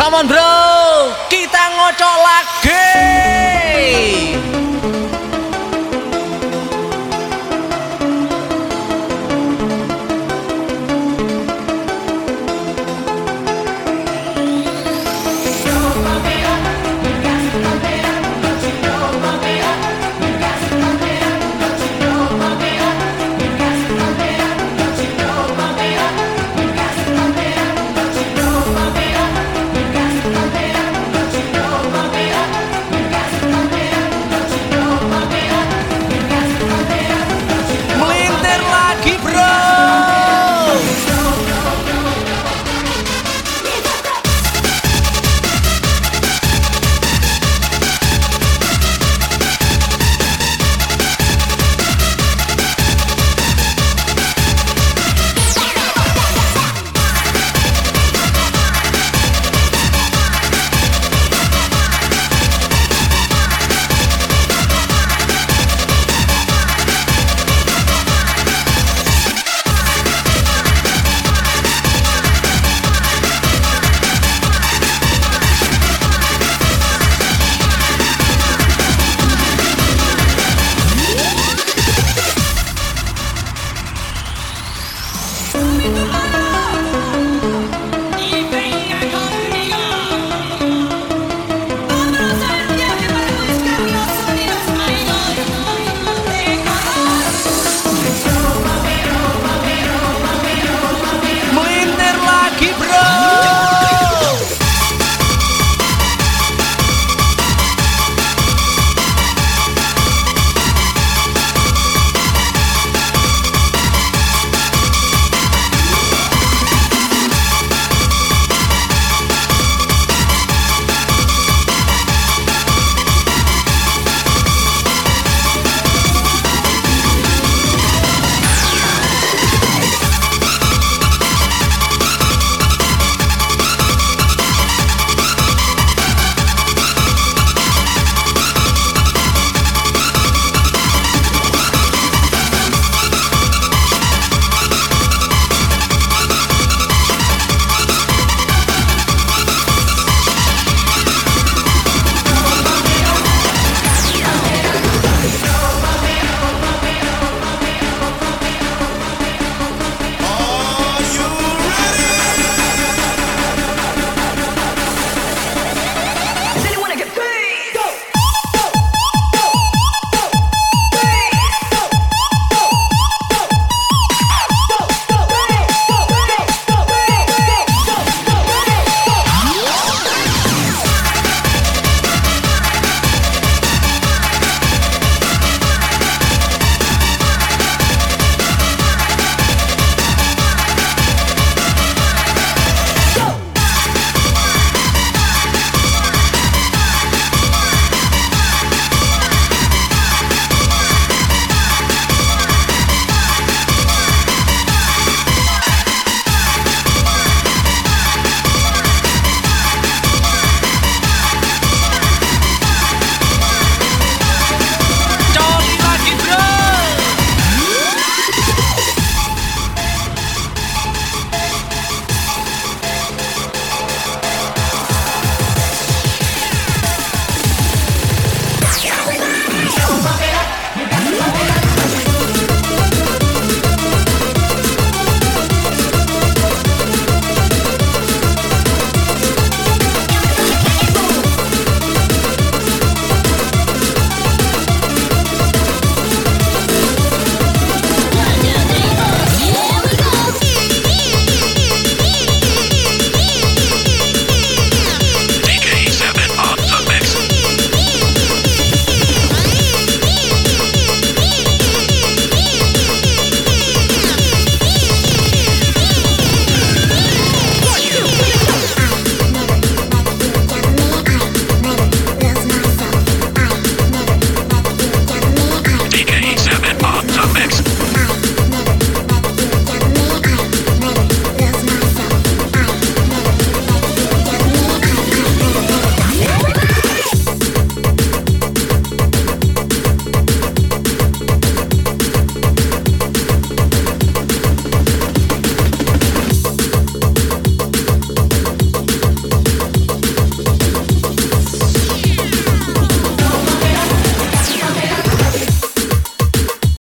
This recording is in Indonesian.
Come on bro, kita ngocok lagi.